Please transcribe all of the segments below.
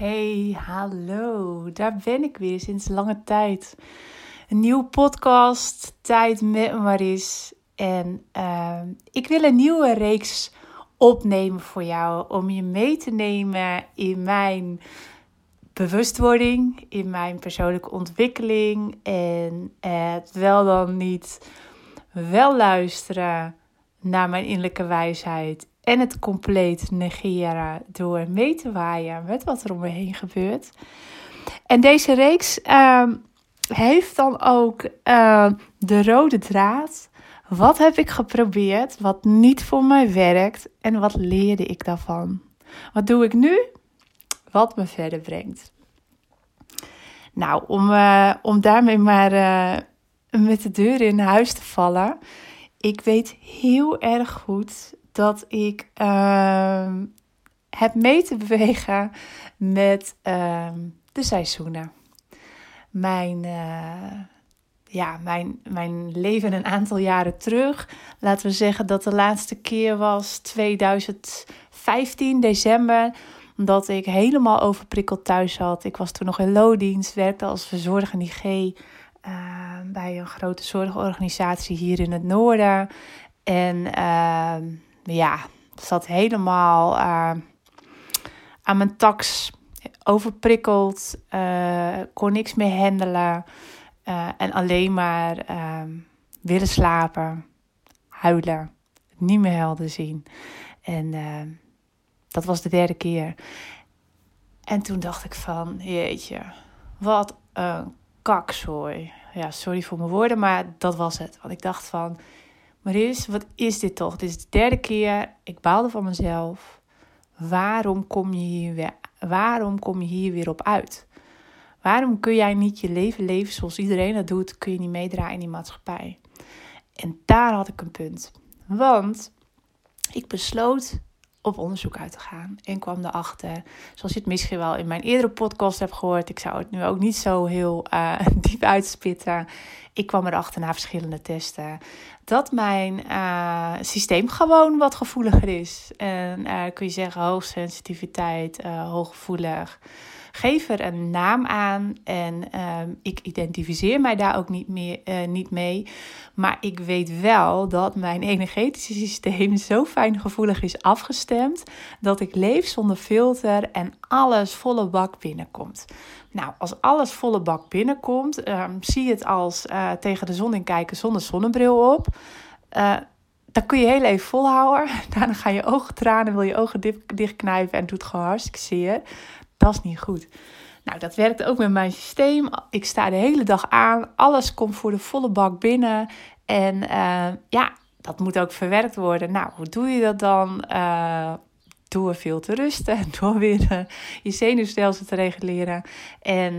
Hey, hallo. Daar ben ik weer sinds lange tijd. Een nieuwe podcast, Tijd met Maris. En uh, ik wil een nieuwe reeks opnemen voor jou. Om je mee te nemen in mijn bewustwording, in mijn persoonlijke ontwikkeling. En het wel dan niet wel luisteren naar mijn innerlijke wijsheid en het compleet negeren door mee te waaien met wat er om me heen gebeurt. En deze reeks uh, heeft dan ook uh, de rode draad. Wat heb ik geprobeerd wat niet voor mij werkt en wat leerde ik daarvan? Wat doe ik nu? Wat me verder brengt. Nou, om, uh, om daarmee maar uh, met de deur in huis te vallen. Ik weet heel erg goed dat ik uh, heb mee te bewegen met uh, de seizoenen. Mijn, uh, ja, mijn, mijn leven een aantal jaren terug. Laten we zeggen dat de laatste keer was 2015, december. Omdat ik helemaal overprikkeld thuis zat. Ik was toen nog in loondienst, werkte als verzorger IG. Uh, bij een grote zorgorganisatie hier in het noorden. En ja, zat helemaal uh, aan mijn tax, overprikkeld, uh, kon niks meer handelen uh, en alleen maar willen slapen, huilen, niet meer helder zien. En dat was de derde keer. En toen dacht ik van, jeetje, wat een kakzooi. Ja, sorry voor mijn woorden, maar dat was het. Want ik dacht van, Maris, wat is dit toch? Dit is de derde keer. Ik baalde van mezelf. Waarom kom je hier weer, waarom kom je hier weer op uit? Waarom kun jij niet je leven leven zoals iedereen dat doet? Kun je niet meedraaien in die maatschappij? En daar had ik een punt. Want ik besloot op onderzoek uit te gaan en kwam erachter, zoals je het misschien wel in mijn eerdere podcast hebt gehoord, ik zou het nu ook niet zo heel uh, diep uitspitten. Ik kwam erachter na verschillende testen dat mijn uh, systeem gewoon wat gevoeliger is. En uh, kun je zeggen hoogsensitiviteit, hooggevoelig. Geef er een naam aan en uh, ik identificeer mij daar ook niet, meer, uh, niet mee. Maar ik weet wel dat mijn energetische systeem zo fijngevoelig is afgestemd dat ik leef zonder filter en alles volle bak binnenkomt. Nou, als alles volle bak binnenkomt, uh, zie je het als eh, tegen de zon in kijken zonder zonnebril op. Uh, dan kun je heel even volhouden. Daarna ga je ogen tranen, wil je ogen dichtknijpen en doet gewoon hartstikke zeer. Dat is niet goed. Nou, dat werkt ook met mijn systeem. Ik sta de hele dag aan. Alles komt voor de volle bak binnen. En uh, ja, dat moet ook verwerkt worden. Nou, hoe doe je dat dan? Uh, door veel te rusten. Door weer uh, je zenuwstelsel te reguleren. En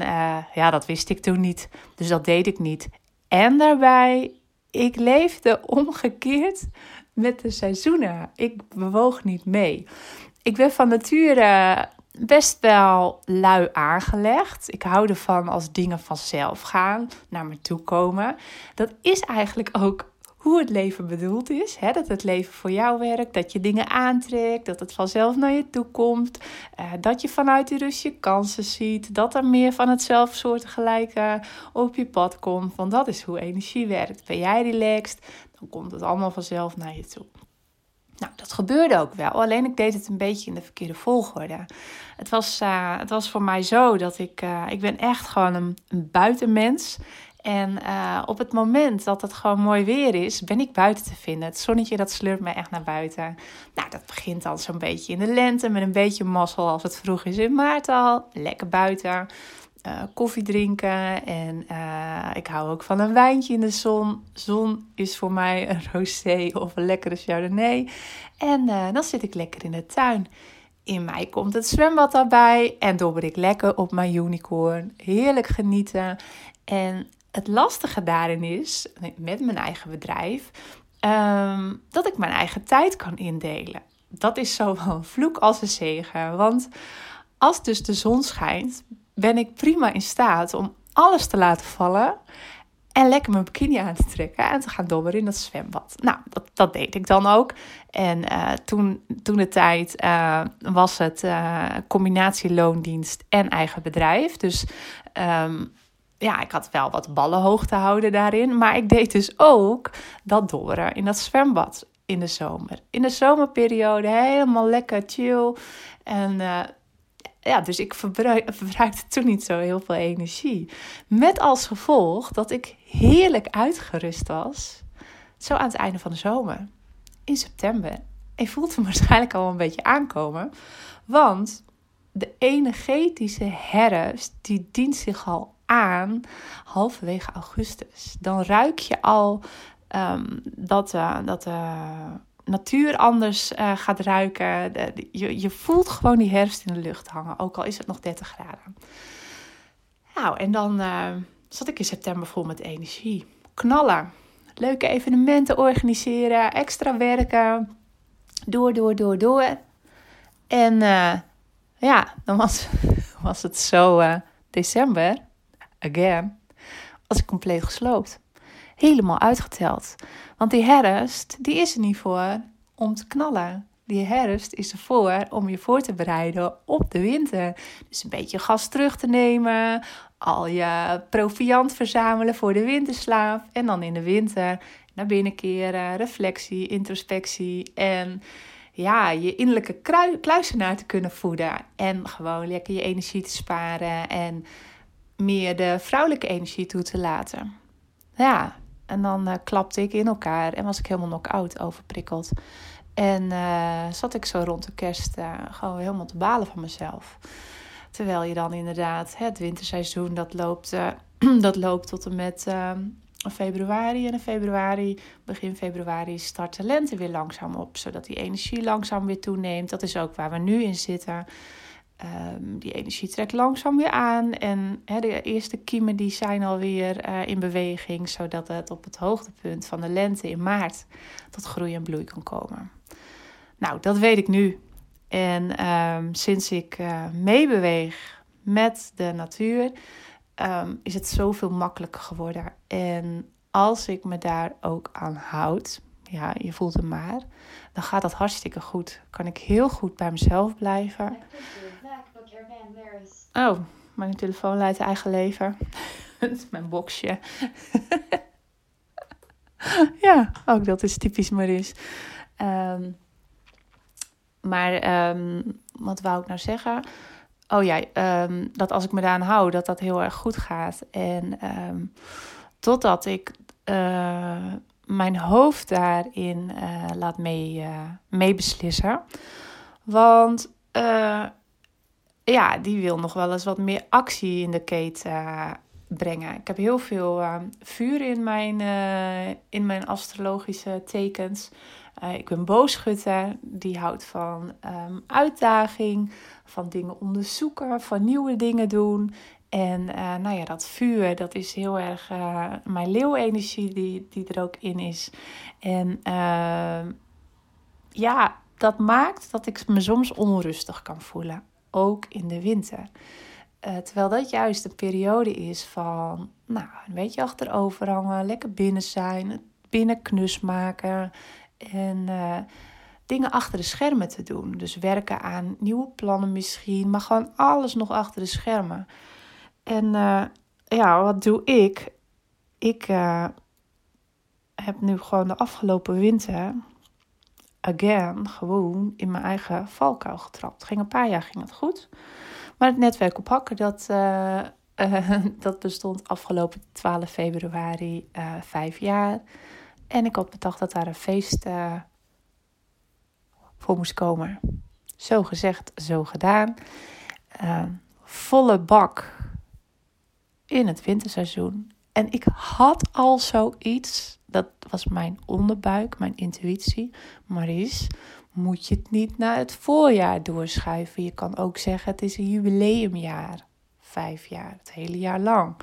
ja, dat wist ik toen niet. Dus dat deed ik niet. En daarbij, ik leefde omgekeerd met de seizoenen. Ik bewoog niet mee. Ik ben van nature best wel lui aangelegd. Ik hou ervan als dingen vanzelf gaan, naar me toe komen. Dat is eigenlijk ook hoe het leven bedoeld is. Hè? Dat het leven voor jou werkt, dat je dingen aantrekt, dat het vanzelf naar je toe komt. Uh, dat je vanuit die rust je kansen ziet, dat er meer van hetzelfde soort gelijke op je pad komt. Want dat is hoe energie werkt. Ben jij relaxed, dan komt het allemaal vanzelf naar je toe. Nou, dat gebeurde ook wel. Alleen ik deed het een beetje in de verkeerde volgorde. Het was, uh, het was voor mij zo dat ik... Uh, ik ben echt gewoon een, een buitenmens. En uh, op het moment dat het gewoon mooi weer is, ben ik buiten te vinden. Het zonnetje dat sleurt mij echt naar buiten. Nou, dat begint dan zo'n beetje in de lente met een beetje mazzel als het vroeg is in maart al. Lekker buiten uh, koffie drinken. En uh, ik hou ook van een wijntje in de zon. Zon is voor mij een rosé of een lekkere chardonnay. En uh, dan zit ik lekker in de tuin. In mei komt het zwembad daarbij en dobber ik lekker op mijn unicorn. Heerlijk genieten. En het lastige daarin is, met mijn eigen bedrijf, um, dat ik mijn eigen tijd kan indelen. Dat is zowel een vloek als een zegen. Want als dus de zon schijnt, ben ik prima in staat om alles te laten vallen En lekker mijn bikini aan te trekken en te gaan dobberen in dat zwembad. Nou, dat, dat deed ik dan ook. En uh, toen, toen de tijd uh, was het uh, combinatie loondienst en eigen bedrijf. Dus um, ja, ik had wel wat ballen hoog te houden daarin. Maar ik deed dus ook dat dobberen in dat zwembad in de zomer. In de zomerperiode helemaal lekker chill. En ja, dus ik verbruikte toen niet zo heel veel energie. Met als gevolg dat ik heerlijk uitgerust was. Zo aan het einde van de zomer. In september. En voelde me waarschijnlijk al een beetje aankomen. Want de energetische herfst, die dient zich al aan halverwege augustus. Dan ruik je al um, dat, uh, dat uh, natuur anders uh, gaat ruiken. je, je voelt gewoon die herfst in de lucht hangen, ook al is het nog 30 graden. Nou, en dan uh, zat ik in september vol met energie. Knallen. Leuke evenementen organiseren, extra werken. Door, door, door, door. En uh, ja, dan was, was het zo december, again, was ik compleet gesloopt helemaal uitgeteld. Want die herfst, die is er niet voor om te knallen. Die herfst is ervoor om je voor te bereiden op de winter. Dus een beetje gas terug te nemen, al je proviant verzamelen voor de winterslaap. En dan in de winter naar binnen keren, reflectie, introspectie en ja, je innerlijke kluisenaar te kunnen voeden. En gewoon lekker je energie te sparen en meer de vrouwelijke energie toe te laten. Ja, en dan uh, klapte ik in elkaar en was ik helemaal knock-out overprikkeld. En uh, zat ik zo rond de kerst uh, gewoon helemaal te balen van mezelf. Terwijl je dan inderdaad, het winterseizoen, dat loopt, dat loopt tot en met februari. En februari, begin februari, start de lente weer langzaam op. Zodat die energie langzaam weer toeneemt. Dat is ook waar we nu in zitten. Um, die energie trekt langzaam weer aan. En de eerste kiemen die zijn alweer uh, in beweging, zodat het op het hoogtepunt van de lente in maart tot groei en bloei kan komen. Nou, dat weet ik nu. En um, sinds ik uh, meebeweeg met de natuur, um, is het zoveel makkelijker geworden. En als ik me daar ook aan houd, ja, je voelt hem maar, dan gaat dat hartstikke goed. Kan ik heel goed bij mezelf blijven. Oh, mijn telefoon leidt eigen leven. dat is mijn boxje. ja, ook dat is typisch Maris. Um, maar um, wat wou ik nou zeggen? Oh ja, um, dat als ik me daaraan hou, dat dat heel erg goed gaat. En totdat ik uh, mijn hoofd daarin uh, laat mee, uh, mee beslissen. Want ja, die wil nog wel eens wat meer actie in de keten uh, brengen. Ik heb heel veel uh, vuur in mijn, uh, in mijn astrologische tekens. ik ben boogschutter, die houdt van um, uitdaging, van dingen onderzoeken, van nieuwe dingen doen. En nou ja, dat vuur, dat is heel erg mijn leeuwenergie die, die er ook in is. En ehm, ja, dat maakt dat ik me soms onrustig kan voelen ook in de winter. Uh, terwijl dat juist een periode is van, nou, een beetje achterover hangen, lekker binnen zijn, binnen knus maken en uh, dingen achter de schermen te doen. Dus werken aan nieuwe plannen misschien, maar gewoon alles nog achter de schermen. En uh, ja, wat doe ik? Ik heb nu gewoon de afgelopen winter again gewoon in mijn eigen valkuil getrapt. Ging een paar jaar ging het goed. Maar het netwerk op hakken, dat, uh, uh, dat bestond afgelopen 12 februari uh, vijf jaar. En ik had bedacht dat daar een feest voor moest komen. Zo gezegd, zo gedaan. volle bak in het winterseizoen. En ik had al zoiets dat was mijn onderbuik, mijn intuïtie. Maries, moet je het niet naar het voorjaar doorschuiven? Je kan ook zeggen, het is een jubileumjaar. Vijf jaar, het hele jaar lang.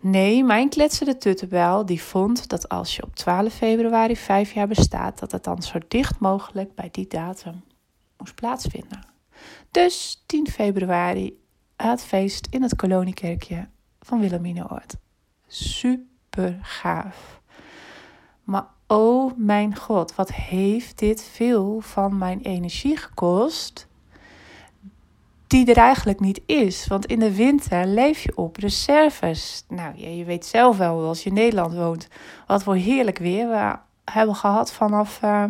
Nee, mijn kletsende tuttebel die vond dat als je op 12 februari vijf jaar bestaat, dat het dan zo dicht mogelijk bij die datum moest plaatsvinden. Dus 10 februari het feest in het koloniekerkje van Wilhelminaoord. Super super gaaf. Maar oh mijn god, wat heeft dit veel van mijn energie gekost? Die er eigenlijk niet is. Want in de winter leef je op reserves. Nou, ja, je weet zelf wel, als je in Nederland woont, wat voor heerlijk weer we hebben gehad vanaf uh,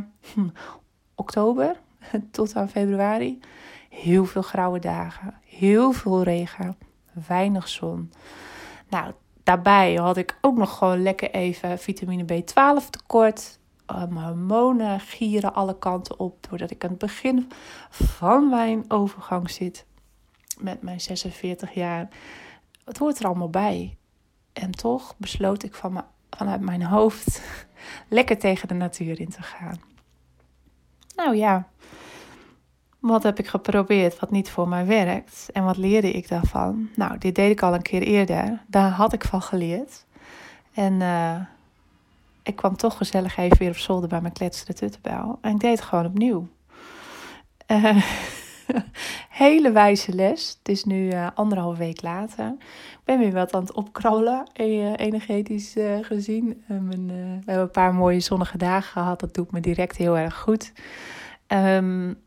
oktober tot aan februari. Heel veel grauwe dagen, heel veel regen, weinig zon. Nou, daarbij had ik ook nog gewoon lekker even vitamine B12 tekort. Uh, mijn hormonen gieren alle kanten op doordat ik aan het begin van mijn overgang zit met mijn 46 jaar. Het hoort er allemaal bij. En toch besloot ik van me, vanuit mijn hoofd lekker tegen de natuur in te gaan. Nou ja, wat heb ik geprobeerd wat niet voor mij werkt? En wat leerde ik daarvan? Nou, dit deed ik al een keer eerder. Daar had ik van geleerd. En uh, ik kwam toch gezellig even weer op zolder bij mijn kletsende tuttenbel. En ik deed het gewoon opnieuw. Uh, hele wijze les. Het is nu uh, anderhalf week later. Ik ben weer wat aan het opkrollen, energetisch gezien. Mijn, we hebben een paar mooie zonnige dagen gehad. Dat doet me direct heel erg goed. Um,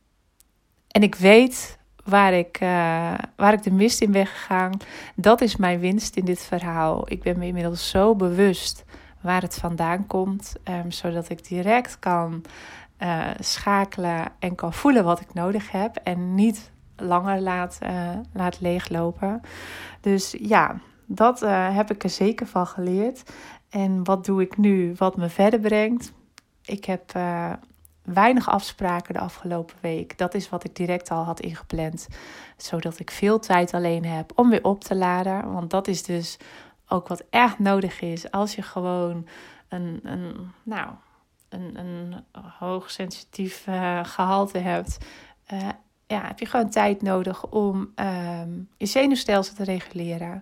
en ik weet waar ik, uh, waar ik de mist in ben gegaan. Dat is mijn winst in dit verhaal. Ik ben me inmiddels zo bewust waar het vandaan komt, um, zodat ik direct kan uh, schakelen en kan voelen wat ik nodig heb en niet langer laat, uh, laat leeglopen. Dus ja, dat heb ik er zeker van geleerd. En wat doe ik nu wat me verder brengt? Ik heb weinig afspraken de afgelopen week. Dat is wat ik direct al had ingepland. Zodat ik veel tijd alleen heb om weer op te laden. Want dat is dus ook wat echt nodig is. Als je gewoon een, een, nou, een, een hoogsensitief uh, gehalte hebt. Uh, ja, heb je gewoon tijd nodig om um, je zenuwstelsel te reguleren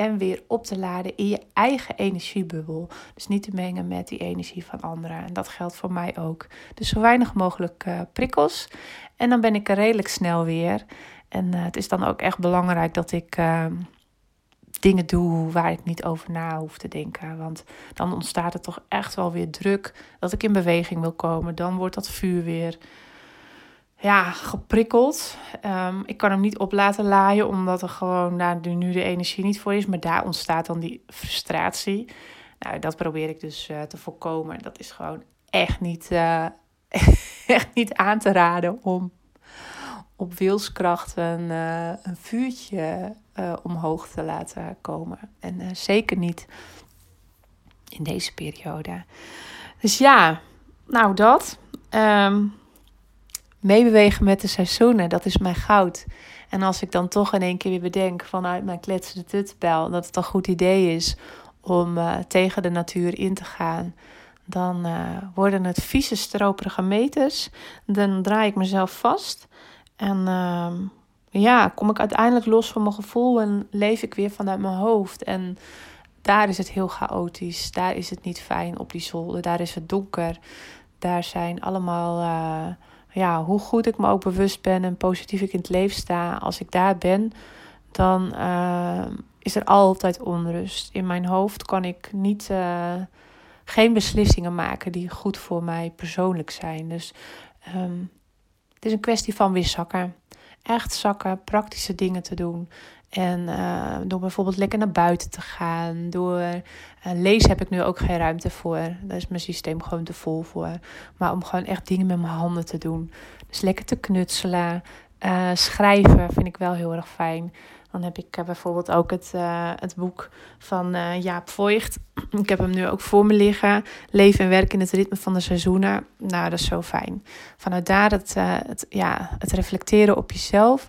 en weer op te laden in je eigen energiebubbel. Dus niet te mengen met die energie van anderen. En dat geldt voor mij ook. Dus zo weinig mogelijk uh, prikkels. En dan ben ik er redelijk snel weer. En uh, het is dan ook echt belangrijk dat ik uh, dingen doe waar ik niet over na hoef te denken. Want dan ontstaat er toch echt wel weer druk dat ik in beweging wil komen. Dan wordt dat vuur weer ja, geprikkeld. Um, ik kan hem niet op laten laaien, omdat er gewoon daar nu de energie niet voor is. Maar daar ontstaat dan die frustratie. Nou, dat probeer ik dus uh, te voorkomen. Dat is gewoon echt niet, uh, echt niet aan te raden om op wilskracht een, uh, een vuurtje omhoog te laten komen. En zeker niet in deze periode. Dus ja, nou dat. Um, meebewegen met de seizoenen, dat is mijn goud. En als ik dan toch in één keer weer bedenk vanuit mijn kletsende tutbel dat het een goed idee is om uh, tegen de natuur in te gaan, dan uh, worden het vieze stroperige meters. Dan draai ik mezelf vast en uh, ja, kom ik uiteindelijk los van mijn gevoel en leef ik weer vanuit mijn hoofd. En daar is het heel chaotisch, daar is het niet fijn op die zolder, daar is het donker. Daar zijn allemaal uh, ja, hoe goed ik me ook bewust ben en positief ik in het leven sta, als ik daar ben, dan uh, is er altijd onrust. In mijn hoofd kan ik niet, uh, geen beslissingen maken die goed voor mij persoonlijk zijn. Dus um, het is een kwestie van weer zakken. Echt zakken, praktische dingen te doen. En uh, door bijvoorbeeld lekker naar buiten te gaan. Door uh, lezen heb ik nu ook geen ruimte voor. Daar is mijn systeem gewoon te vol voor. Maar om gewoon echt dingen met mijn handen te doen. Dus lekker te knutselen. Uh, schrijven vind ik wel heel erg fijn. Dan heb ik bijvoorbeeld ook het, het boek van Jaap Voigt. Ik heb hem nu ook voor me liggen. Leven en werken in het ritme van de seizoenen. Nou, dat is zo fijn. Vanuit daar het, het, ja, het reflecteren op jezelf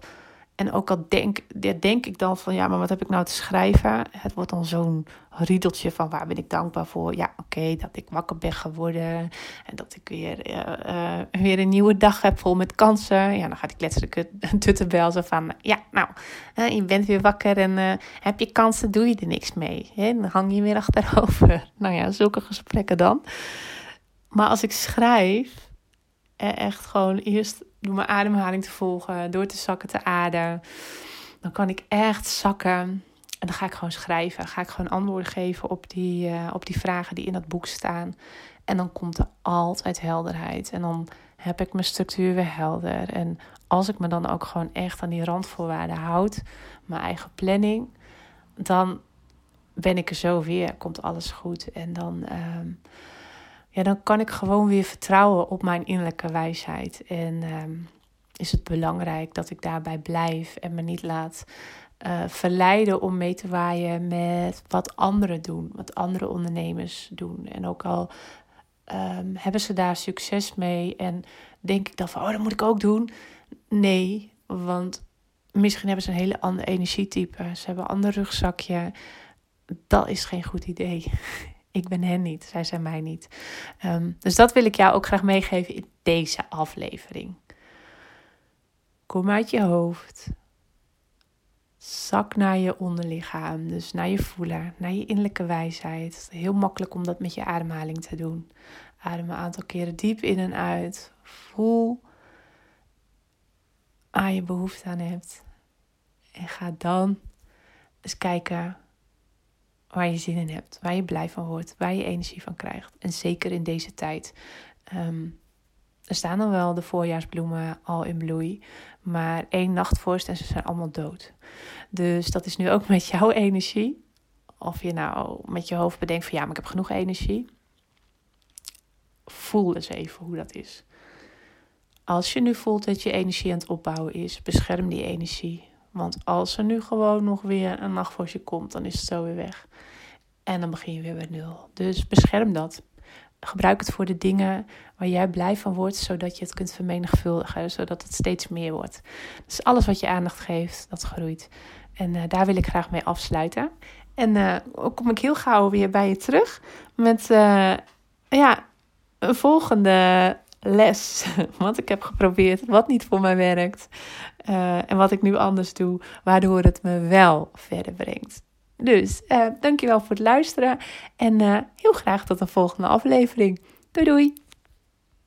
en ook al denk, denk ik dan van ja, maar wat heb ik nou te schrijven? Het wordt dan zo'n riedeltje van waar ben ik dankbaar voor? Ja, oké, dat ik wakker ben geworden en dat ik weer, uh, uh, weer een nieuwe dag heb vol met kansen. Ja, dan gaat ik letterlijk tuttenbel zo van ja, nou, uh, je bent weer wakker en heb je kansen, doe je er niks mee. Hè? Dan hang je weer achterover. Nou ja, zulke gesprekken dan. Maar als ik schrijf, echt gewoon eerst door mijn ademhaling te volgen, door te zakken te ademen, dan kan ik echt zakken En dan ga ik gewoon schrijven. Ga ik gewoon antwoorden geven op die, uh, op die vragen die in dat boek staan. En dan komt er altijd helderheid. En dan heb ik mijn structuur weer helder. En als ik me dan ook gewoon echt aan die randvoorwaarden houd, mijn eigen planning, dan ben ik er zo weer, komt alles goed. En dan, ehm, ja, dan kan ik gewoon weer vertrouwen op mijn innerlijke wijsheid. En ehm, is het belangrijk dat ik daarbij blijf en me niet laat uh, verleiden om mee te waaien met wat anderen doen, wat andere ondernemers doen. En ook al um, hebben ze daar succes mee en denk ik dan van, oh, dat moet ik ook doen. Nee, want misschien hebben ze een hele andere energietype. Ze hebben een ander rugzakje. Dat is geen goed idee. Ik ben hen niet, zij zijn mij niet. Um, dus dat wil ik jou ook graag meegeven in deze aflevering. Kom uit je hoofd. Zak naar je onderlichaam, dus naar je voelen, naar je innerlijke wijsheid. Heel makkelijk om dat met je ademhaling te doen. Adem een aantal keren diep in en uit. Voel waar je behoefte aan hebt. En ga dan eens kijken waar je zin in hebt, waar je blij van wordt, waar je energie van krijgt. En zeker in deze tijd. Ehm, er staan dan wel de voorjaarsbloemen al in bloei, maar één nacht vorst en ze zijn allemaal dood. Dus dat is nu ook met jouw energie. Of je nou met je hoofd bedenkt van ja, maar ik heb genoeg energie. Voel eens even hoe dat is. Als je nu voelt dat je energie aan het opbouwen is, bescherm die energie. Want als er nu gewoon nog weer een nachtvorstje komt, dan is het zo weer weg. En dan begin je weer bij nul. Dus bescherm dat. Gebruik het voor de dingen waar jij blij van wordt, zodat je het kunt vermenigvuldigen, zodat het steeds meer wordt. Dus alles wat je aandacht geeft, dat groeit. En uh, daar wil ik graag mee afsluiten. En uh, kom ik heel gauw weer bij je terug met uh, ja, een volgende les. Wat ik heb geprobeerd, wat niet voor mij werkt. en wat ik nu anders doe, waardoor het me wel verder brengt. Dus uh, dankjewel voor het luisteren en uh, heel graag tot de volgende aflevering. Doei doei!